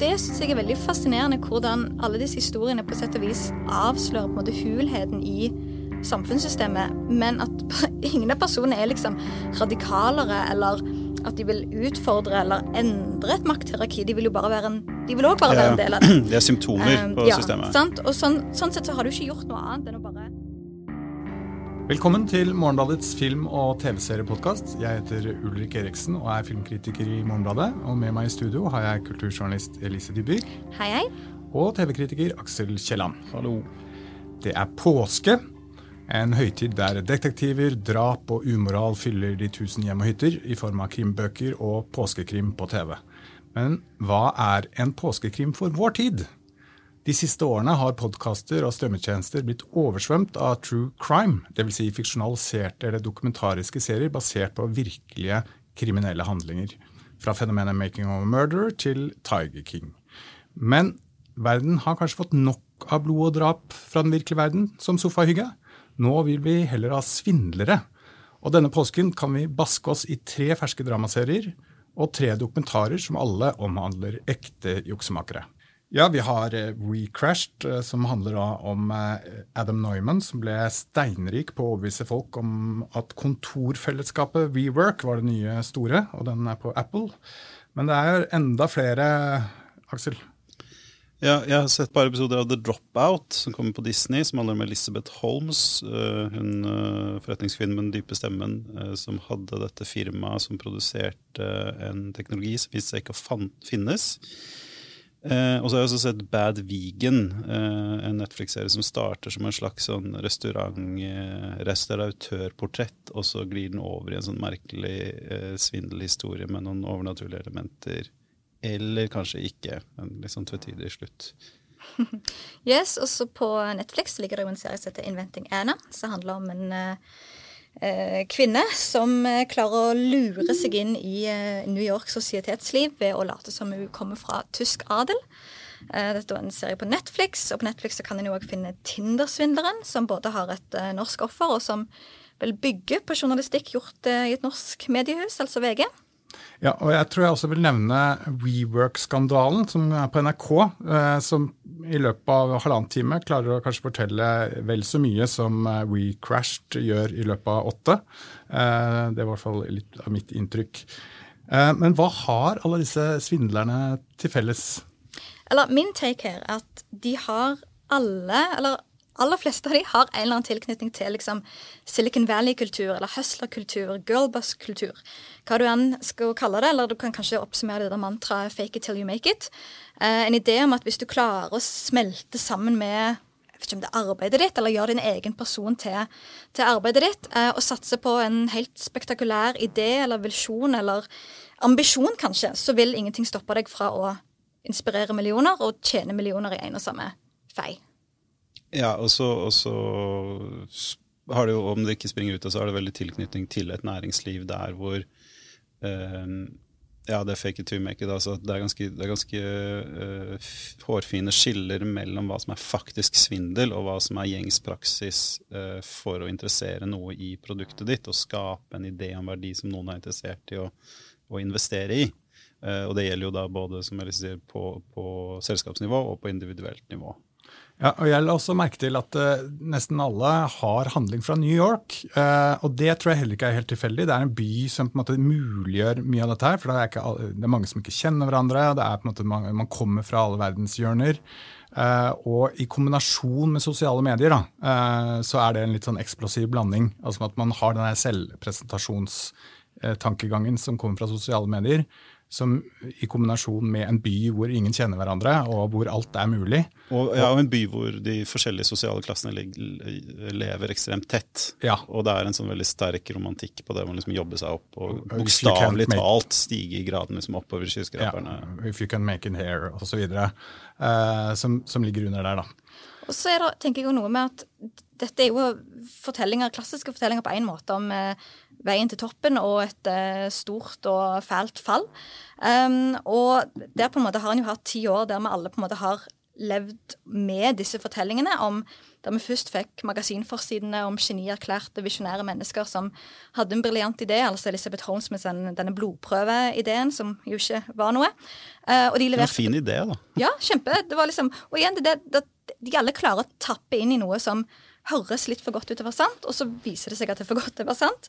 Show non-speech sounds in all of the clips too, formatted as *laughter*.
det syns jeg er veldig fascinerende, hvordan alle disse historiene på sett og vis avslører på en måte hulheten i samfunnssystemet, men at *laughs* ingen av personene er liksom radikalere eller at de vil utfordre eller endre et makthierarki. De vil jo bare være en de vil også bare være en del av det. *clears throat* De er symptomer um, på ja, systemet. Sant? Og sånn, sånn, sett så har du ikke gjort noe annet enn å bare Velkommen til Morgenbladets film- og TV-seriepodkast. Jeg heter Ulrik Eriksen og er filmkritiker i Morgenbladet. Og med meg i studio har jeg kulturjournalist Elise Dybyr. Hei, hei. Og TV-kritiker Aksel Kielland. Hallo. Det er påske. En høytid der detektiver, drap og umoral fyller de tusen hjem og hytter i form av krimbøker og påskekrim på TV. Men hva er en påskekrim for vår tid? De siste årene har podkaster og strømmetjenester blitt oversvømt av true crime, dvs. Si fiksjonaliserte eller dokumentariske serier basert på virkelige kriminelle handlinger. Fra fenomenet 'Making of a Murderer' til Tiger King. Men verden har kanskje fått nok av blod og drap fra den virkelige verden som sofahygge. Nå vil vi heller ha svindlere. Og denne påsken kan vi baske oss i tre ferske dramaserier og tre dokumentarer som alle omhandler ekte juksemakere. Ja, vi har uh, Recrashed, uh, som handler da om uh, Adam Neumann, som ble steinrik på å overbevise folk om at kontorfellesskapet WeWork var det nye store, og den er på Apple. Men det er enda flere, Aksel. Ja, jeg har sett et par episoder av The Dropout, som kommer på Disney, som handler om Elizabeth Holmes, hun forretningskvinnen med den dype stemmen, som hadde dette firmaet som produserte en teknologi som viste seg ikke å finnes. Eh, og så har jeg også sett Bad Vegan, eh, en Netflix-serie som starter som en slags sånn restaurant, eh, og så glir den over i en sånn merkelig eh, svindelhistorie med noen overnaturlige elementer. Eller kanskje ikke. En litt sånn tvetydig slutt. *laughs* yes, også på Netflix ligger det en serie som heter Inventing Anna, som handler om en Eh, kvinne som eh, klarer å lure seg inn i eh, New York sosietetsliv ved å late som hun kommer fra tysk adel. Dette er en serie på Netflix, og på Netflix kan en jo òg finne Tinder-svindleren, som både har et norsk offer, og som vel bygger på journalistikk gjort i et norsk mediehus, altså VG. Ja, og jeg tror jeg også vil nevne WeWork-skandalen, som er på NRK. Eh, som i løpet av halvannen time klarer å kanskje fortelle vel så mye som eh, WeCrashed gjør i løpet av åtte. Eh, det var i hvert fall litt av mitt inntrykk. Men hva har alle disse svindlerne til felles? Eller Min take her er at de har alle, eller aller fleste av de har en eller annen tilknytning til liksom, Silicon Valley-kultur eller hustler-kultur, girlbus-kultur. Hva du enn skal kalle det, eller du kan kanskje oppsummere det der mantraet 'fake it till you make it'. Eh, en idé om at hvis du klarer å smelte sammen med jeg vet ikke om det er arbeidet ditt, eller gjøre din egen person til, til arbeidet ditt, eh, og satse på en helt spektakulær idé eller visjon eller ambisjon, kanskje, så vil ingenting stoppe deg fra å inspirere millioner og tjene millioner i en og samme fei. Ja, og så, har det jo, om det ikke springer ut av, så har det veldig tilknytning til et næringsliv der hvor um, ja, det er fake it to make it. Altså, det er ganske, det er ganske uh, hårfine skiller mellom hva som er faktisk svindel, og hva som er gjengs praksis uh, for å interessere noe i produktet ditt, og skape en idé om verdi som noen er interessert i å, å investere i. Uh, og det gjelder jo da både som jeg sier, på, på selskapsnivå og på individuelt nivå. Ja, og Jeg la også merke til at uh, nesten alle har handling fra New York. Uh, og det tror jeg heller ikke er helt tilfeldig. Det er en by som på en måte muliggjør mye av dette her. For det er, ikke, det er mange som ikke kjenner hverandre. det er på en måte mange, Man kommer fra alle verdenshjørner. Uh, og i kombinasjon med sosiale medier da, så er det en litt sånn eksplosiv blanding. Altså at man har den selvpresentasjonstankegangen som kommer fra sosiale medier som i kombinasjon med en by hvor ingen kjenner hverandre, og hvor alt er mulig. Og, ja, og en by hvor de forskjellige sosiale klassene lever ekstremt tett. Ja. Og det er en sånn veldig sterk romantikk på det man liksom jobber seg opp og bokstavelig talt stige i graden liksom oppover skyskraperne. Ja, if you can make it here, osv. Uh, som, som ligger under der, da. Og så er det, tenker jeg noe med at dette er jo fortellinger, klassiske fortellinger på en måte om eh, veien til toppen og et eh, stort og fælt fall. Um, og der på en måte har en jo hatt ti år der vi alle på en måte har levd med disse fortellingene om der vi først fikk magasinforsidene om genierklærte visjonære mennesker som hadde en briljant idé, altså Elisabeth Holmes med denne, denne blodprøveideen, som jo ikke var noe. Uh, og de leverte, en fin idé, da. Ja, kjempe. Det var liksom, og igjen, det, det, de alle klarer å tappe inn i noe som høres litt for godt ut til å være sant, og så viser det seg at det er for godt til å være sant.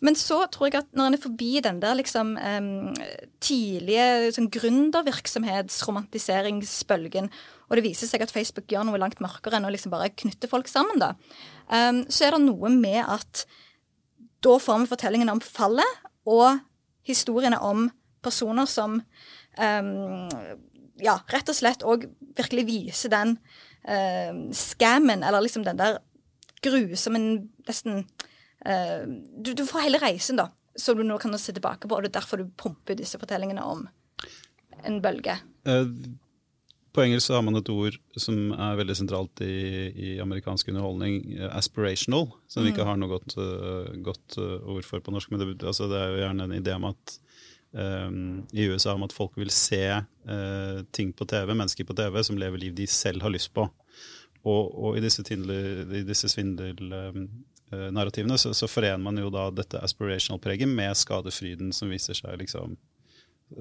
Men så tror jeg at når en er forbi den der liksom um, tidlige sånn gründervirksomhetsromantiseringsbølgen, og det viser seg at Facebook gjør noe langt mørkere enn å liksom bare knytte folk sammen, da, um, så er det noe med at da får vi fortellingene om fallet og historiene om personer som um, ja, rett og slett òg virkelig viser den uh, scammen, eller liksom den der grusomme nesten uh, du, du, får hele reisen, da, som du nå kan se tilbake på, og det er derfor du pumper disse fortellingene om en bølge. Uh, på engelsk så har man et ord som er veldig sentralt i, i amerikansk underholdning, aspirational, som vi ikke mm. har noe godt, godt ord for på norsk. Men det, altså det, er jo gjerne en idé om at um, i USA om at folk vil se uh, ting på TV, mennesker på TV, som lever liv de selv har lyst på. Og, og i disse, disse svindelnarrativene uh, så, så, forener man jo da dette aspirational-preget med skadefryden som viser seg liksom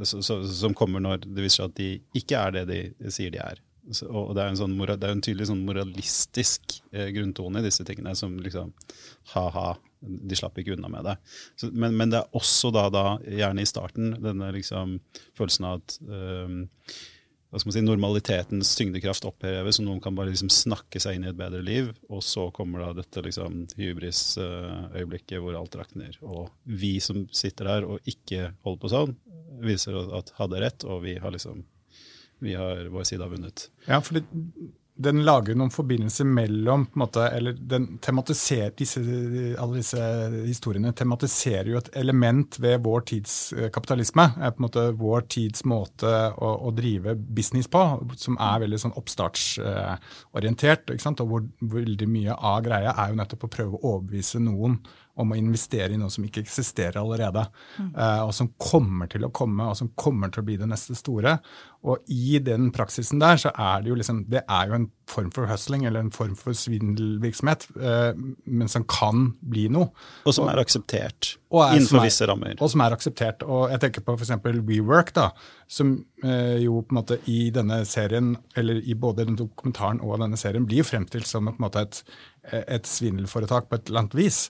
så, så, Som kommer når det viser seg at de ikke er det de sier de er. Og det er, sånn, det er en tydelig sånn moralistisk eh, grunntone i disse tingene, som liksom ha-ha, de slapp ikke unna med det. Så, men, men, det er også da, da, gjerne i starten, denne liksom, følelsen av at um, man si, normalitetens tyngdekraft oppheves, og noen kan bare liksom snakke seg inn i et bedre liv. Og så kommer da dette liksom hybris-øyeblikket hvor alt rakner. Og vi som sitter der og ikke holder på sånn, viser at hadde rett, og vi har liksom vi har vår side har vunnet. Ja, for den lager noen forbindelser mellom på en måte, eller den tematiserer disse, Alle disse historiene tematiserer jo et element ved vår tids eh, kapitalisme. er på en måte Vår tids måte å, å drive business på, som er veldig sånn oppstartsorientert. ikke sant? Og hvor veldig mye av greia er jo nettopp å prøve å overbevise noen om å investere i noe som ikke eksisterer allerede, mm. uh, og som kommer til å komme, og som kommer til å bli det neste store. Og i den praksisen der, så er det jo liksom Det er jo en form for hustling, eller en form for svindelvirksomhet, uh, men som kan bli noe. Og som er akseptert er, innenfor er, visse rammer. Og som er akseptert. Og jeg tenker på f.eks. WeWork, da, som uh, jo på en måte i denne serien, eller i både den dokumentaren og denne serien, blir jo fremstilt som på en måte et, et svindelforetak på et eller annet vis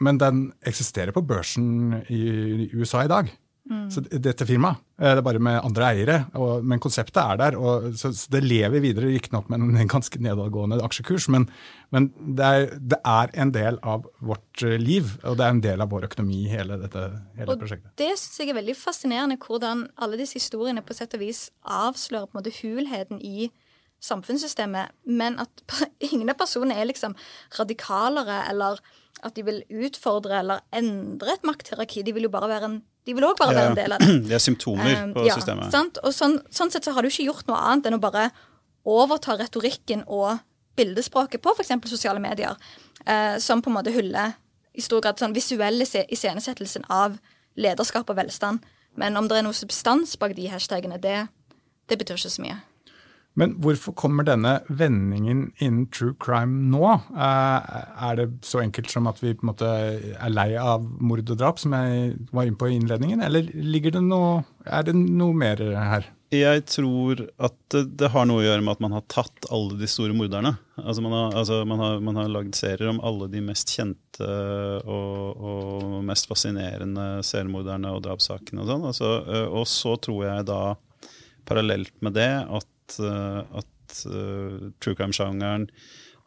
men den eksisterer på børsen i USA i dag. Mm. Så dette firmaet. Eh, det er bare med andre eiere. Og, men konseptet er der. Og, så, så det lever videre, riktignok med en ganske nedadgående aksjekurs, men, men det, er, det, er, en del av vårt eh, liv, og det er en del av vår økonomi, hele dette hele og prosjektet. Det syns jeg er veldig fascinerende, hvordan alle disse historiene på sett og vis avslører på en måte hulheten i samfunnssystemet, men at *laughs* ingen av personene er liksom radikalere eller at de vil utfordre eller endre et makthierarki. De vil jo bare være en de vil òg bare være en del av det. *clears throat* Det er symptomer um, på ja, systemet. Sant? Og sånn, sånn, sett så har du ikke gjort noe annet enn å bare overta retorikken og bildespråket på f.eks. sosiale medier, uh, som på en måte hyller i stor grad sånn visuell iscenesettelsen av lederskap og velstand. Men om det er noe substans bak de hashtagene, det, det betyr ikke så mye. Men hvorfor kommer denne vendingen innen true crime nå? Eh, er det så enkelt som at vi på en måte er lei av mord og drap, som jeg var inne på i innledningen, eller ligger det noe, er det noe mer her? Jeg tror at det har noe å gjøre med at man har tatt alle de store morderne. Altså Man har, altså man har, man har lagd serier om alle de mest kjente og, og mest fascinerende seriemorderne og drapssakene og sånn. Altså, eh, og så tror jeg da, parallelt med det, at At uh, true crime-sjangeren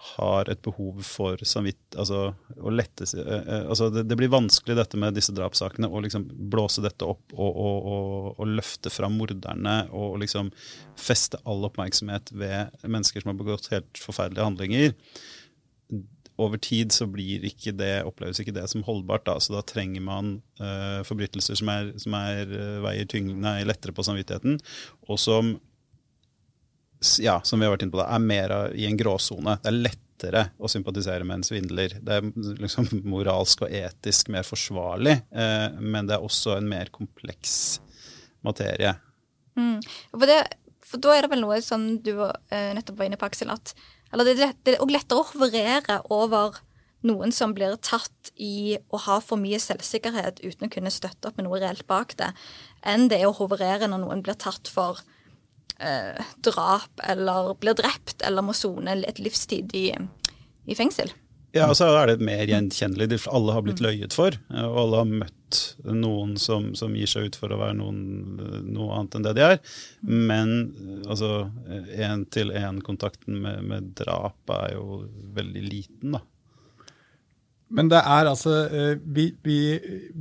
har et behov for samvitt, altså, å lette uh, altså det, det, blir vanskelig dette med disse drapssakene å liksom blåse dette opp og, og, og, og løfte fram morderne og, liksom feste all oppmerksomhet ved mennesker som har begått helt forferdelige handlinger. Over tid så blir ikke det, oppleves ikke det som holdbart. Da. Så da trenger man uh, forbrytelser som, er, som er, veier tyngre, nei, lettere på samvittigheten, og som ja, som vi har vært inne på, da, er mer i en gråsone. Det er lettere å sympatisere med en svindler. Det er liksom *laughs* moralsk og etisk mer forsvarlig, eh, men det er også en mer kompleks materie. Mm. For det for da er det vel noe som du eh, nettopp var inne på, Aksel, at det lett, det er lettere å hoverere over noen som blir tatt i å ha for mye selvsikkerhet uten å kunne støtte opp med noe reelt bak det, enn det å hoverere når noen blir tatt for eh, drap eller blir drept eller må sone et livstid i, i fengsel. Ja, og så er det mer gjenkjennelig. Alle har blitt mm. løyet for, eh, og alle har møtt noen som, som gir seg ut for å være noen, noe annet enn det de er. Mm. Men altså, én-til-én-kontakten med, med, drap er jo veldig liten, da. Men det er altså eh, Vi, vi,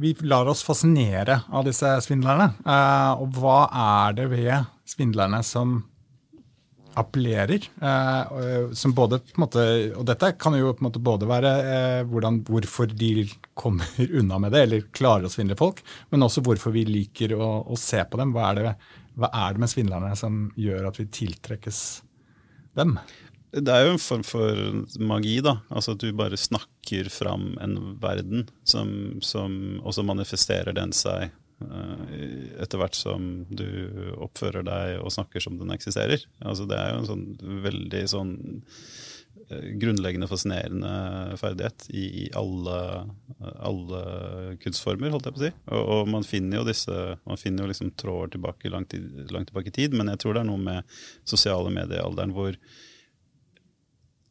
vi lar oss fascinere av disse svindlerne. Eh, og hva er det ved svindlerne som appellerer. Eh, som både, på en måte, og dette kan jo på en måte både være eh, hvordan, hvorfor de kommer *laughs* unna med det, eller klarer å svindle folk, men også hvorfor vi liker å, å se på dem. Hva er, det, hva er, det, med svindlerne som gjør at vi tiltrekkes dem? Det er jo en form for magi, da. Altså at du bare snakker fram en verden, som, som, og så manifesterer den seg Eh, etter hvert som du oppfører deg og snakker som den eksisterer. Altså det er jo en sånn veldig sånn eh, grunnleggende fascinerende ferdighet i alle, alle, kunstformer, holdt jeg på å si. Og, og, man finner jo disse Man finner jo liksom tråder tilbake langt, langt, tilbake i tid, men jeg tror det er noe med sosiale mediealderen hvor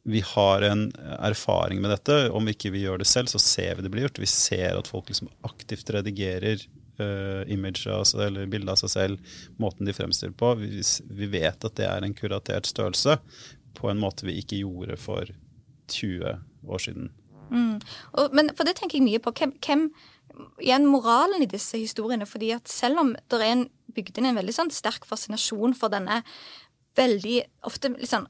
vi har en erfaring med dette. Om ikke vi gjør det selv, så ser vi det blir gjort. Vi ser at folk liksom aktivt redigerer uh, image altså, eller bilde av seg selv, måten de fremstiller på. Vi, vi, vet at det er en kuratert størrelse på en måte vi ikke gjorde for 20 år siden. Mm. Og, men for det tenker jeg mye på. Hvem, hvem igjen moralen i disse historiene. fordi at selv om det er en, bygd inn en veldig sånn sterk fascinasjon for denne veldig ofte litt sånn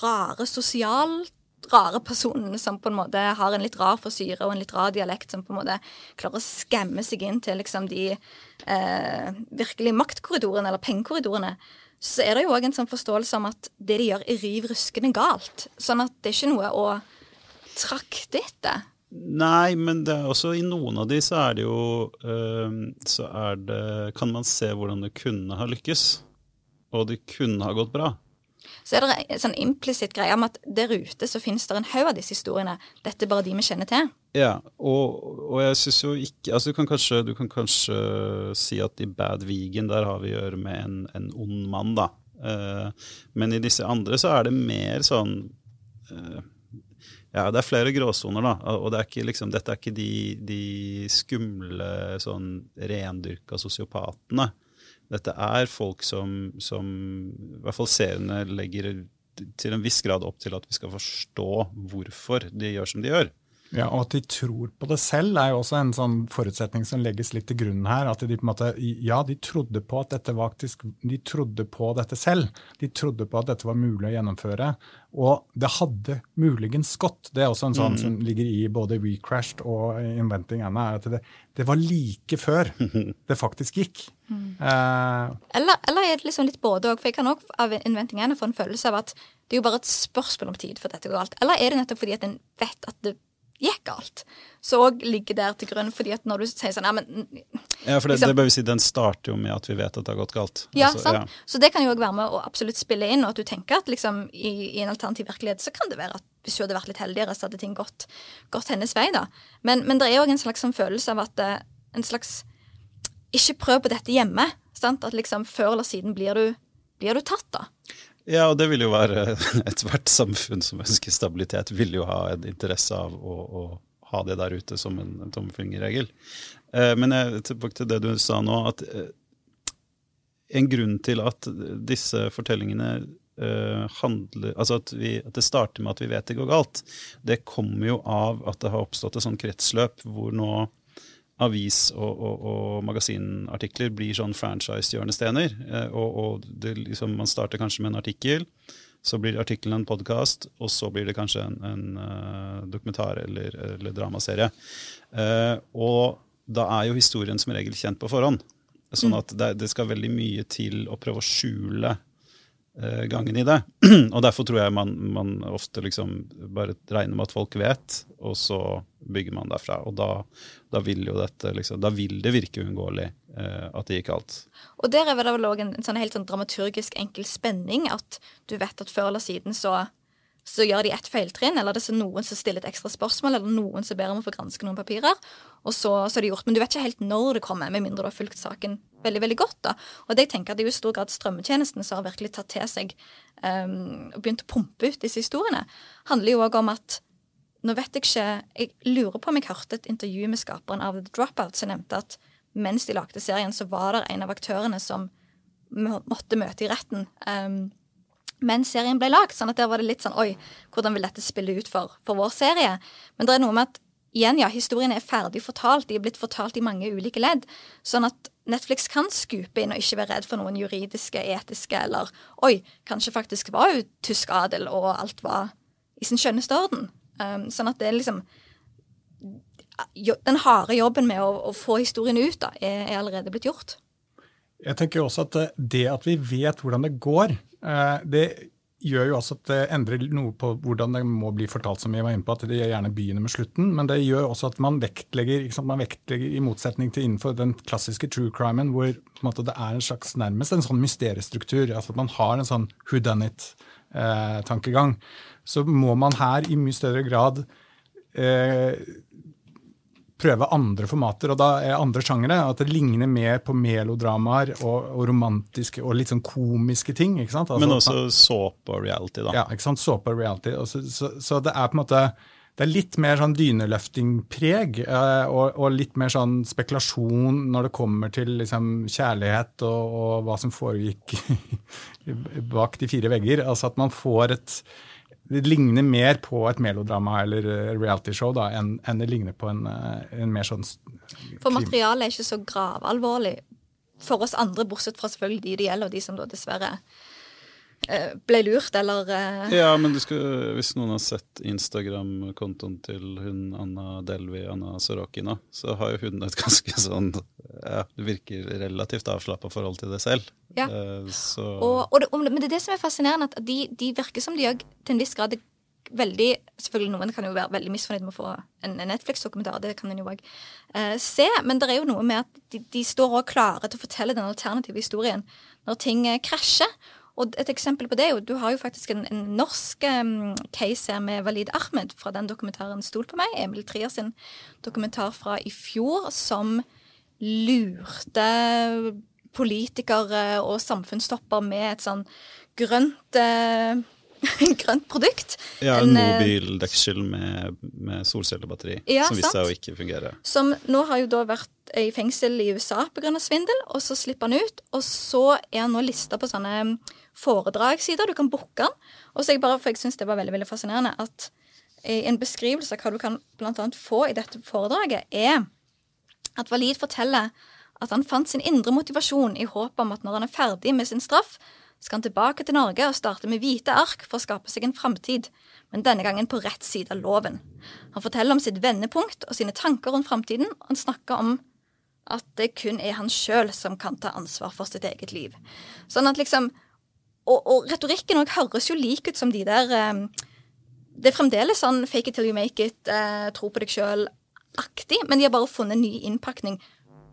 rare sosialt rare personene som på en måte har en litt rar forsyre og en litt rar dialekt, som på en måte klarer å skamme seg inn til liksom de eh, virkelig maktkorridorene eller pengekorridorene, så er det jo òg en sånn forståelse om at det de gjør, er riv ruskende galt. Sånn at det er ikke noe å trakte etter. Nei, men det er også i noen av de så er det jo øh, Så er det Kan man se hvordan det kunne ha lykkes. Og det kunne ha gått bra så er det en sånn implisitt greie om at der ute så finnes det en haug av disse historiene. Dette er bare de vi kjenner til. Ja, og, og jeg syns jo ikke altså du kan, kanskje, du kan, kanskje, si at i Bad Vegan der har vi å gjøre med en, en ond mann, da. Uh, men i disse andre så er det mer sånn uh, ja, det er flere gråsoner, da. Og det er liksom, dette er ikke de, de skumle, sånn rendyrka sosiopatene. Dette er folk som, som i hvert fall seerne legger til en viss grad opp til at vi skal forstå hvorfor de gjør som de gjør. Ja, Og at de tror på det selv, er jo også en sånn forutsetning som legges litt til grunn her. At de på en måte, ja, de trodde på at dette var faktisk, de trodde på dette selv. De trodde på at dette var mulig å gjennomføre. Og det hadde muligens gått. Det er også en sånn mm. som ligger i både Recrashed og Inventing Anna. at det, det var like før *laughs* det faktisk gikk. Mm. Uh, eller, eller, er det liksom litt både òg? For jeg kan òg av Inventing Anna få en følelse av at det er jo bare et spørsmål om tid for dette går galt. Eller er det nettopp fordi at en vet at det gikk galt. Så òg ligger der til grunn, fordi at når du sier sånn ja, men, Ja, for det, liksom, det bør vi si, den starter jo med at vi vet at det har gått galt. Ja, altså, sant? Ja. Så det kan jo òg være med å absolutt spille inn, og at du tenker at liksom, i, i, en alternativ virkelighet så kan det være at hvis du hadde vært litt heldigere, så hadde ting gått, gått hennes vei, da. Men, men det er òg en slags sånn følelse av at eh, en slags Ikke prøv på dette hjemme. Sant? At liksom før eller siden blir du, blir du tatt, da. Ja, og det vil jo være *laughs* Ethvert samfunn som ønsker stabilitet, vil jo ha en interesse av å, å ha det der ute som en, tommelfingerregel. Eh, men jeg, tilbake til det du sa nå, at eh, en grunn til at disse fortellingene eh, handler Altså at, vi, at, det starter med at vi vet det går galt, det kommer jo av at det har oppstått et sånt kretsløp hvor nå avis- og, og, og, magasinartikler blir sånn franchise-hjørnestener. Eh, og, og det, liksom, man starter kanskje med en artikkel, så blir artikkelen en podkast, og så blir det kanskje en, en uh, dokumentar eller, eller dramaserie. Uh, og da er jo historien som regel kjent på forhånd. Sånn mm. at det, det, skal veldig mye til å prøve å skjule eh, gangen i det. *clears throat* og derfor tror jeg man, man, ofte liksom bare regner med at folk vet, og så bygger man derfra. Og da, da vil jo dette liksom, da vil det virke uunngåelig eh, at det gikk alt. Og der er det vel òg en, en sånn helt sånn dramaturgisk enkel spenning, at du vet at før eller siden så så gjør de ett feiltrinn, eller det er noen som stiller et ekstra spørsmål, eller noen som ber om å få granske noen papirer, og så, så, er det gjort. Men du vet ikke helt når det kommer, med mindre du har fulgt saken veldig veldig godt. da. Og det jeg tenker at det er jo i stor grad strømmetjenestene som har virkelig tatt til seg um, og begynt å pumpe ut disse historiene, handler jo òg om at nå vet jeg ikke Jeg lurer på om jeg hørte et intervju med skaperen av The Dropout som nevnte at mens de lagde serien, så var det en av aktørene som måtte møte i retten. Um, mens serien ble lagd. sånn at der var det litt sånn Oi, hvordan vil dette spille ut for, for vår serie? Men det er noe med at igjen, ja, historien er ferdig fortalt. De er blitt fortalt i mange ulike ledd. Sånn at Netflix kan skupe inn og ikke være redd for noen juridiske, etiske eller Oi, kanskje faktisk var jo tysk adel, og alt var i sin skjønneste orden. Um, sånn at det er liksom Den harde jobben med å, å få historien ut da, er, er allerede blitt gjort. Jeg tenker også at det at vi vet hvordan det går, det gjør jo også at det endrer noe på hvordan det må bli fortalt, som vi var inne på, at det gjerne begynner med slutten. Men det gjør også at man vektlegger, man vektlegger i motsetning til innenfor den klassiske true crimen, hvor måte, det er en slags nærmest en sånn mysteriestruktur. altså At man har en sånn who done it-tankegang. Eh, så må man her i mye større grad eh, prøve andre formater, og da er andre sjangere. At det ligner mer på melodramaer og, og romantiske og litt sånn komiske ting. ikke sant? Altså, Men også såpe og reality, da. Ja, ikke sant? såpe og reality. Så, så, så, det er på en måte det er litt mer sånn dyneløftingpreg eh, og, og, litt mer sånn spekulasjon når det kommer til liksom, kjærlighet og, og hva som foregikk *laughs* bak de fire vegger. Altså at man får et det ligner mer på et melodrama eller eh, realityshow da, enn, en det ligner på en, eh, en mer sånn For materialet er ikke så gravalvorlig for oss andre, bortsett fra selvfølgelig de det gjelder, og de som da dessverre ble lurt, eller uh... Ja, men skal, hvis noen har sett Instagram-kontoen til hun Anna Delvi, Anna Sorokina, så har jo hun et *laughs* ganske sånn ja, Det virker relativt avslappa forhold til det selv. Ja. Uh, og, og det, men det er det som er fascinerende, at de, de virker som de òg til en viss grad veldig Selvfølgelig noen kan jo være veldig misfornøyd med å få en, en Netflix-dokumentar, det kan en jo òg uh, se, men det er jo noe med at de, de står òg klare til å fortelle den alternative historien når ting krasjer. Og et eksempel på det er jo, du har jo faktisk en, en norsk um, case her med Walid Ahmed fra den dokumentaren 'Stol på meg', Emil Trier sin dokumentar fra i fjor, som lurte politikere og samfunnstopper med et sånn grønt uh, *laughs* grønt produkt. Ja, en, en mobildeksel med, med solcellebatteri ja, som viste seg å ikke fungere. Som nå har jo da vært i fengsel i USA pga. svindel, og så slipper han ut. Og så er han nå lista på sånne foredragssider. Du kan booke han. Og så jeg bare, for jeg syns det var veldig veldig fascinerende at en beskrivelse av hva du kan blant annet få i dette foredraget, er at Walid forteller at han fant sin indre motivasjon i håp om at når han er ferdig med sin straff, skal han tilbake til Norge og starte med hvite ark for å skape seg en framtid, men denne gangen på rett side av loven. Han forteller om sitt vendepunkt og sine tanker rundt framtiden, og han snakker om at det kun er han sjøl som kan ta ansvar for sitt eget liv. Sånn at liksom Og, og retorikken òg høres jo lik ut som de der um, Det er fremdeles sånn fake it till you make it, uh, tro på deg sjøl-aktig, men de har bare funnet ny innpakning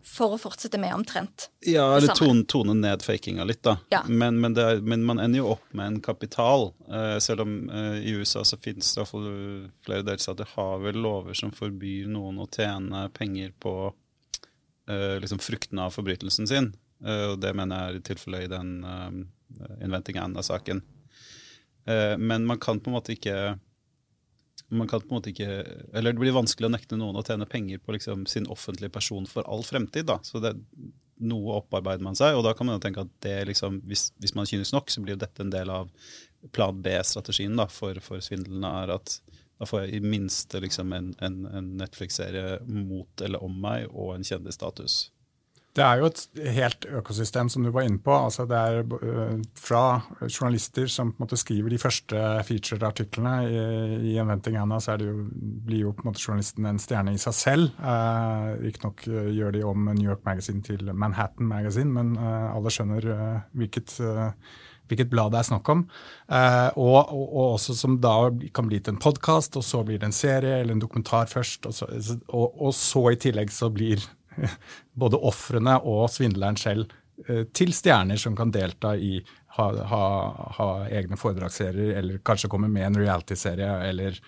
for å fortsette med omtrent Ja, eller tone, tone ned fakinga litt, da. Ja. Men, men, er, men, man ender jo opp med en kapital. Uh, selv om uh, i USA så finnes det iallfall flere delstater har vel lover som forbyr noen å tjene penger på uh, liksom fruktene av forbrytelsen sin. og det mener jeg er i tilfelle i den Inventing Anna-saken. men man kan på en måte ikke man kan på en måte ikke, eller Det blir vanskelig å nekte noen å tjene penger på liksom sin offentlige person for all fremtid. da, så det, Noe opparbeider man seg, og da kan man jo tenke at det liksom, hvis, hvis man kynes nok, så blir dette en del av plan B-strategien for, for svindlene. er at da får jeg i minste liksom en, en, en Netflix-serie mot eller om meg og en kjendisstatus. Det er jo et helt økosystem, som du var inne på. Altså det er uh, Fra journalister som på en måte skriver de første featured-artiklene i, i, Inventing Anna, så jo, blir jo på en måte journalisten en stjerne i seg selv. Uh, Riktignok uh, gjør de om New York Magazine til Manhattan Magazine, men eh, alle skjønner eh, hvilket hvilket blad det er snakk om. Eh, og, og, og, også som da kan bli til en podkast, og så blir det en serie eller en dokumentar først. Og så, og, og så i tillegg så blir *laughs* både ofrene og svindleren selv eh, til stjerner som kan delta i ha, ha, ha egne foredragsserier, eller kanskje komme med en reality-serie, eller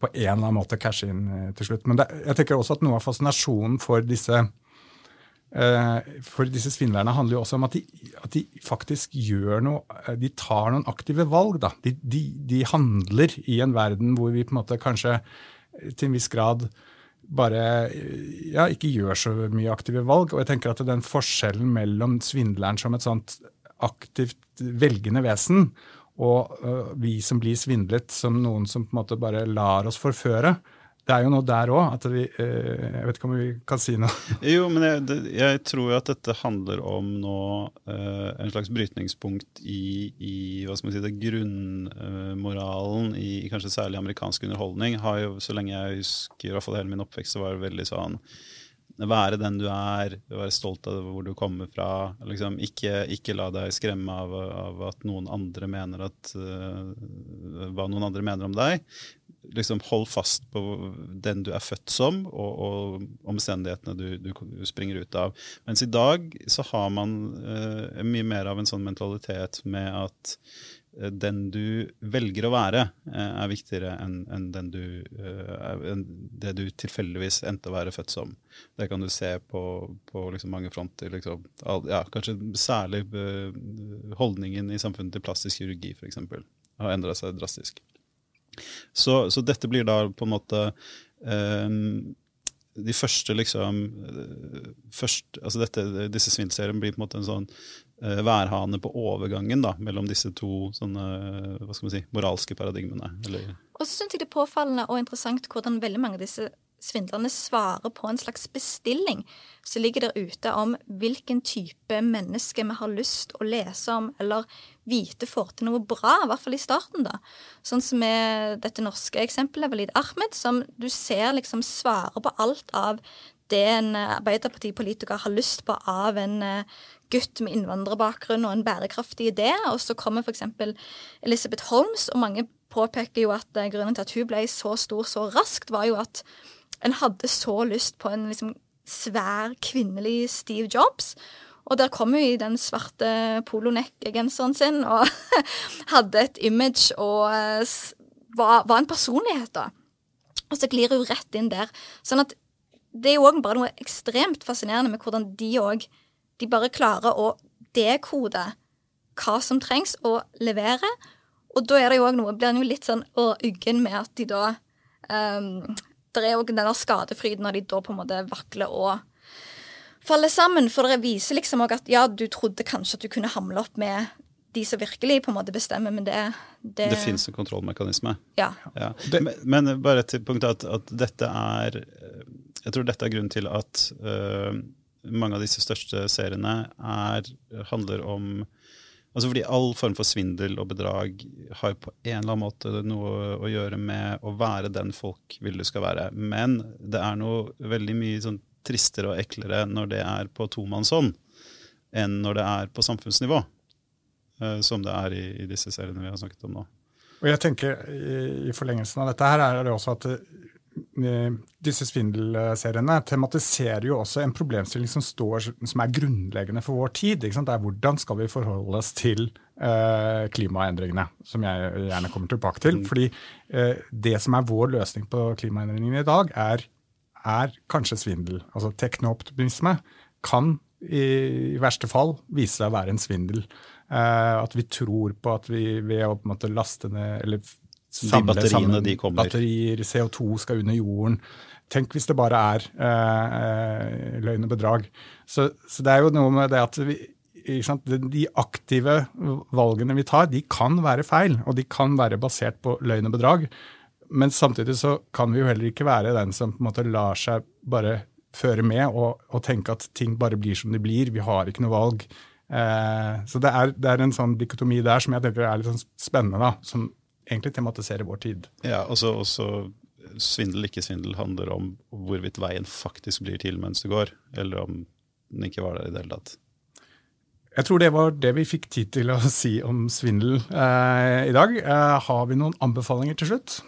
på en eller annen måte cashe inn eh, til slutt. Men det, jeg tenker også at noe av fascinasjonen for disse uh, for disse svindlerne handler jo også om at de, at de, faktisk gjør noe De tar noen aktive valg. da. De, de, de handler i en verden hvor vi på en måte kanskje til en viss grad bare ja, ikke gjør så mye aktive valg. Og jeg tenker at den forskjellen mellom svindleren som et sånt aktivt velgende vesen, og uh, vi som blir svindlet som noen som på en måte bare lar oss forføre, det er jo noe der òg. Eh, Jeg vet ikke om vi kan si noe. *laughs* jo, men jeg, jeg tror jo at dette handler om nå eh, en slags brytningspunkt i, i hva skal man si, det grunnmoralen i, i kanskje særlig amerikansk underholdning. har jo, Så lenge jeg husker, i hvert fall hele min oppvekst, så var det veldig sånn være den du er, være stolt av hvor du kommer fra. Liksom, ikke, ikke, la deg skremme av, av, at noen andre mener at uh, hva noen andre mener om deg liksom hold fast på den du er født som, og, og omstendighetene du, du, springer ut av. Mens i dag så har man uh, mye mer av en sånn mentalitet med at uh, den du velger å være, uh, er viktigere enn en en det du tilfeldigvis endte å være født som. Det kan du se på, på liksom mange fronter. Liksom, ja, kanskje særlig holdningen i samfunnet til plastisk kirurgi, f.eks., har endra seg drastisk. Så, så, dette blir da på en måte um, de første liksom eh, først, altså dette, Disse svindseriene blir på en måte en sånn uh, værhane på overgangen da, mellom disse to sånne, hva skal man si, moralske paradigmene. Eller? Og så syns jeg det er påfallende og interessant hvordan veldig mange av disse svindlerne svarer på en slags bestilling som ligger der ute om hvilken type menneske vi har lyst å lese om eller vite får til noe bra, i hvert fall i starten. da. Sånn som med dette norske eksempelet, Walid Ahmed, som du ser liksom svarer på alt av det en Arbeiderpartipolitiker har lyst på av en eh, gutt med innvandrerbakgrunn og en bærekraftig idé. Og så kommer f.eks. Elizabeth Holmes, og mange påpeker jo at eh, grunnen til at hun ble så stor så raskt, var jo at en hadde så lyst på en liksom svær kvinnelig Steve Jobs. Og der kom hun i den svarte polonekk-genseren sin og *laughs* hadde et image og eh, var, var, en personlighet, da. Og så glir hun rett inn der. Sånn at det er jo òg bare noe ekstremt fascinerende med hvordan de òg De bare klarer å dekode hva som trengs, å levere. Og da er det jo òg noe Blir en jo litt sånn å, uggen med at de da um, det er òg den der skadefryden når de da på en måte vakler og faller sammen. For det viser liksom òg at ja, du trodde kanskje at du kunne hamle opp med de som virkelig på en måte bestemmer, men det Det, det fins en kontrollmekanisme. Ja. ja. Men, men, bare til punktet at, at, dette er Jeg tror dette er grunnen til at uh, mange av disse største seriene er, handler om Altså fordi All form for svindel og bedrag har på en eller annen måte noe å gjøre med å være den folk vil du skal være. Men det er noe veldig mye sånn tristere og eklere når det er på tomannshånd, enn når det er på samfunnsnivå. Uh, som det er i, i, disse seriene vi har snakket om nå. Og jeg tenker I, i forlengelsen av dette her er det også at Eh, disse svindelseriene tematiserer jo også en problemstilling som, står, som er grunnleggende for vår tid. Det er hvordan skal vi forholde oss til uh, klimaendringene, som jeg gjerne kommer tilbake til. Mm. Fordi uh, det som er vår løsning på klimaendringene i dag, er, er kanskje svindel. Altså teknooptimisme kan i, verste fall vise seg å være en svindel. At vi tror på at vi ved å på en måte laste ned eller samle sammen de batterier, CO2 skal under jorden. Tenk hvis det bare er eh, løgn og bedrag. Så, så, det er jo noe med det at vi, de aktive valgene vi tar, de kan være feil, og de kan være basert på løgn og bedrag. Men samtidig så kan vi jo heller ikke være den som på en måte lar seg bare føre med og, og, tenke at ting bare blir som de blir. Vi har ikke noe valg. Eh, så det er, det er, en sånn dikotomi der som jeg tenker er litt sånn spennende, da, som egentlig tematiserer vår tid. Ja, også, også svindel, ikke svindel, handler om hvorvidt veien faktisk blir til mens du går, eller om den ikke var der i det hele tatt. Jeg tror det var det vi fikk tid til å *laughs* si om svindel eh, i dag. Eh, har vi noen anbefalinger til slutt?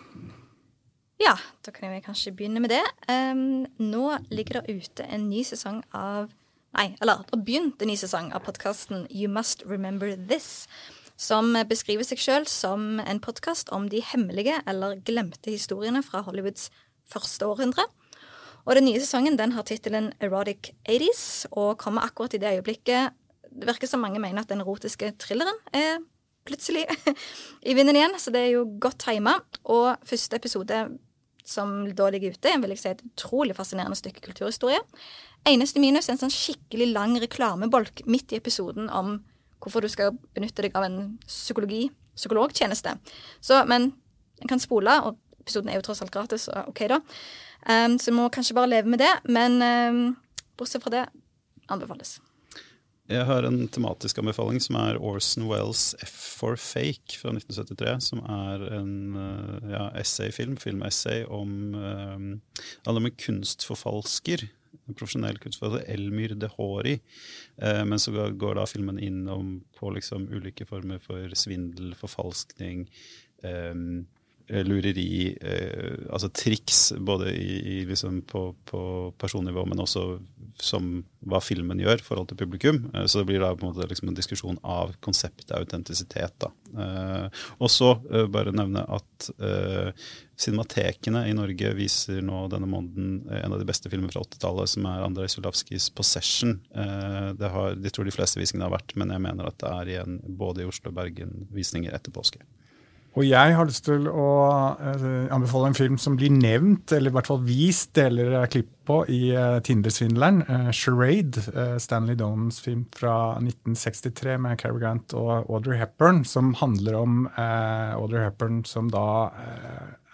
Ja, da kan vi kanskje begynne med det. Um, nå ligger det ute en ny sesong av Nei, eller det har begynt en ny sesong av podkasten You Must Remember This. Som beskriver seg sjøl som en podkast om de hemmelige eller glemte historiene fra Hollywoods første århundre. Og Den nye sesongen den har tittelen Erotic 80s og kommer akkurat i det øyeblikket det virker som mange mener at den erotiske thrilleren er plutselig *laughs* i vinden igjen, så det er jo godt tima. Og første episode som da ligger ute, vil jeg si et utrolig fascinerende stykke kulturhistorie. Eneste minus er en sånn skikkelig lang reklamebolk midt i episoden om hvorfor du skal benytte deg av en psykologi, psykologtjeneste. Så, men en kan spole, og episoden er jo tross alt gratis, så OK, da. Um, så må kanskje bare leve med det. Men um, bortsett fra det anbefales. Jeg har en tematisk anbefaling som er Orson Wells' F for Fake fra 1973. Som er en eh, ja, essayfilm, filmessay om um, alle med kunstforfalsker. Profesjonell kunstforfatter, Elmyr Dehori. Uh, men så går da filmen innom på liksom ulike former for svindel, forfalskning. Eh, lureri, eh, altså triks, både i, i liksom på, på, personnivå, men også som hva filmen gjør i forhold til publikum. Eh, så det blir da på en måte liksom en diskusjon av konseptet autentisitet. Eh, og så eh, bare nevne at eh, Cinematekene i Norge viser nå denne måneden en av de beste filmene fra 80-tallet, som er Andrej Sulavskijs 'Possession'. det har, de tror de fleste visningene har vært, men jeg mener at det er igjen både i Oslo og Bergen visninger etter påske. Og jeg har lyst til å uh, anbefale en film som blir nevnt, eller i hvert fall vist deler av klipp på i uh, Tinder-svindleren. Uh, 'Charade', Stanley Donans film fra 1963 med Cary Grant og Audrey Hepburn, som handler om Audrey Hepburn som da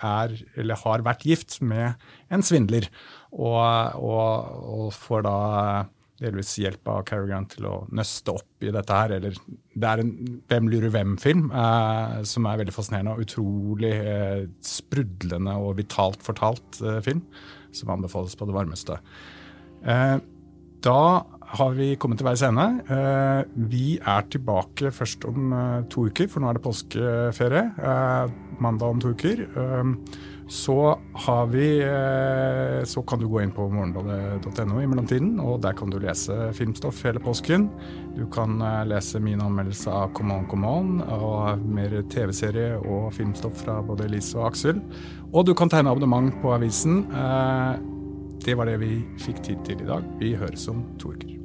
er, eller har vært gift med en svindler, og, og, og får da delvis hjelp av Cary Grant til å nøste opp i dette her. Eller det er en Hvem lurer hvem-film eh, som er veldig fascinerende og utrolig eh, sprudlende og vitalt fortalt eh, film, som anbefales på det varmeste. Eh, da har vi kommet til veis ende. Eh, vi er tilbake først om eh, to uker, for nå er det påskeferie. mandag om to uker. Så vi eh, Så kan du gå inn på morgenbladet.no i mellomtiden, og der kan du lese filmstoff hele påsken. Du kan eh, lese min anmeldelse av Come On og mer TV-serie og filmstoff fra både Elise og Aksel. Og du kan tegne abonnement på avisen. Eh, det var det vi fikk tid til i dag. Vi høres om to uker.